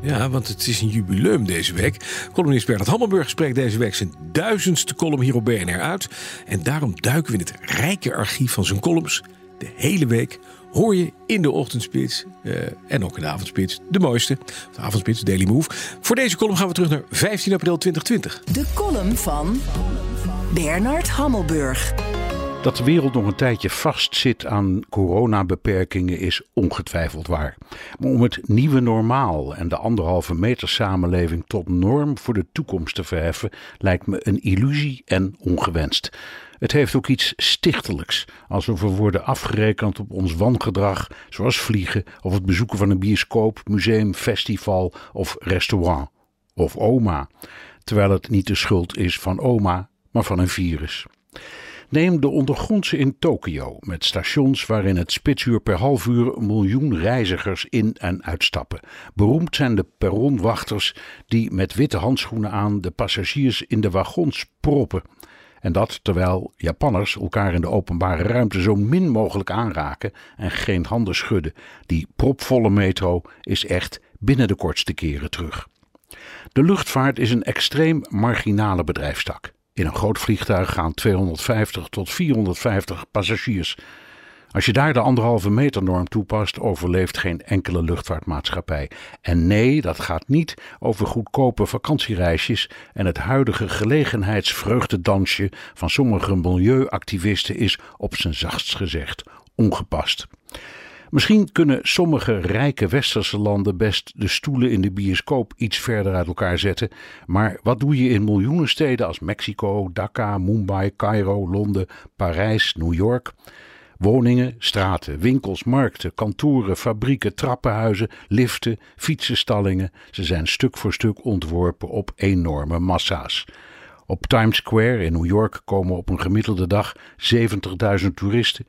Ja, want het is een jubileum deze week. Columnist Bernard Hammelburg spreekt deze week zijn duizendste column hier op BNR uit. En daarom duiken we in het rijke archief van zijn columns. De hele week hoor je in de ochtendspits uh, en ook in de avondspits de mooiste. De avondspits, Daily Move. Voor deze column gaan we terug naar 15 april 2020. De column van Bernard Hammelburg. Dat de wereld nog een tijdje vastzit aan coronabeperkingen is ongetwijfeld waar. Maar om het nieuwe normaal en de anderhalve meter samenleving tot norm voor de toekomst te verheffen, lijkt me een illusie en ongewenst. Het heeft ook iets stichtelijks, alsof we worden afgerekend op ons wangedrag, zoals vliegen of het bezoeken van een bioscoop, museum, festival of restaurant. Of oma, terwijl het niet de schuld is van oma, maar van een virus. Neem de ondergrondse in Tokio, met stations waarin het spitsuur per half uur een miljoen reizigers in- en uitstappen. Beroemd zijn de perronwachters die met witte handschoenen aan de passagiers in de wagons proppen. En dat terwijl Japanners elkaar in de openbare ruimte zo min mogelijk aanraken en geen handen schudden. Die propvolle metro is echt binnen de kortste keren terug. De luchtvaart is een extreem marginale bedrijfstak. In een groot vliegtuig gaan 250 tot 450 passagiers. Als je daar de anderhalve meter norm toepast, overleeft geen enkele luchtvaartmaatschappij. En nee, dat gaat niet over goedkope vakantiereisjes en het huidige gelegenheidsvreugdedansje van sommige milieuactivisten is op zijn zachtst gezegd ongepast. Misschien kunnen sommige rijke westerse landen best de stoelen in de bioscoop iets verder uit elkaar zetten. Maar wat doe je in miljoenen steden als Mexico, Dhaka, Mumbai, Cairo, Londen, Parijs, New York? Woningen, straten, winkels, markten, kantoren, fabrieken, trappenhuizen, liften, fietsenstallingen. Ze zijn stuk voor stuk ontworpen op enorme massa's. Op Times Square in New York komen op een gemiddelde dag 70.000 toeristen.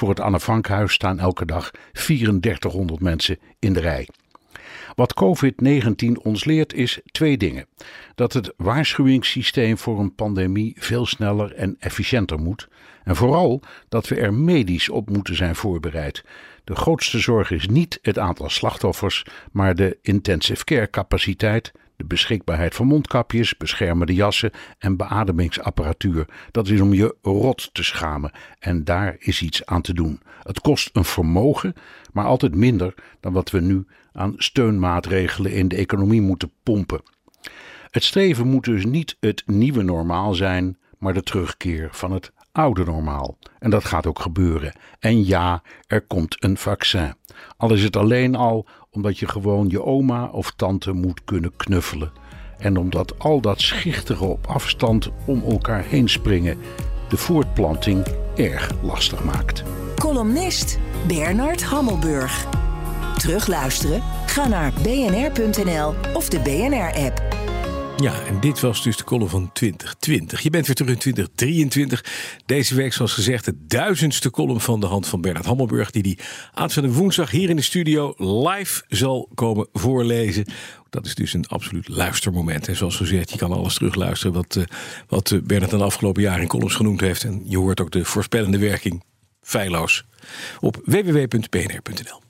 Voor het Anne Frankhuis staan elke dag 3400 mensen in de rij. Wat COVID-19 ons leert is twee dingen. Dat het waarschuwingssysteem voor een pandemie veel sneller en efficiënter moet. En vooral dat we er medisch op moeten zijn voorbereid. De grootste zorg is niet het aantal slachtoffers, maar de intensive care capaciteit, de beschikbaarheid van mondkapjes, beschermende jassen en beademingsapparatuur. Dat is om je rot te schamen. En daar is iets aan te doen. Het kost een vermogen, maar altijd minder dan wat we nu aan steunmaatregelen in de economie moeten pompen. Het streven moet dus niet het nieuwe normaal zijn, maar de terugkeer van het oude normaal. En dat gaat ook gebeuren. En ja, er komt een vaccin. Al is het alleen al omdat je gewoon je oma of tante moet kunnen knuffelen. En omdat al dat schichtige op afstand om elkaar heen springen de voortplanting erg lastig maakt. Columnist Bernard Hammelburg. Terugluisteren? Ga naar bnr.nl of de BNR-app. Ja, en dit was dus de column van 2020. Je bent weer terug in 2023. Deze week, zoals gezegd, de duizendste column van de hand van Bernard Hammelburg. Die die aanstaande woensdag hier in de studio live zal komen voorlezen. Dat is dus een absoluut luistermoment. En zoals gezegd, je kan alles terugluisteren wat, uh, wat uh, Bernard de afgelopen jaar in columns genoemd heeft. En je hoort ook de voorspellende werking feilloos op www.bnr.nl.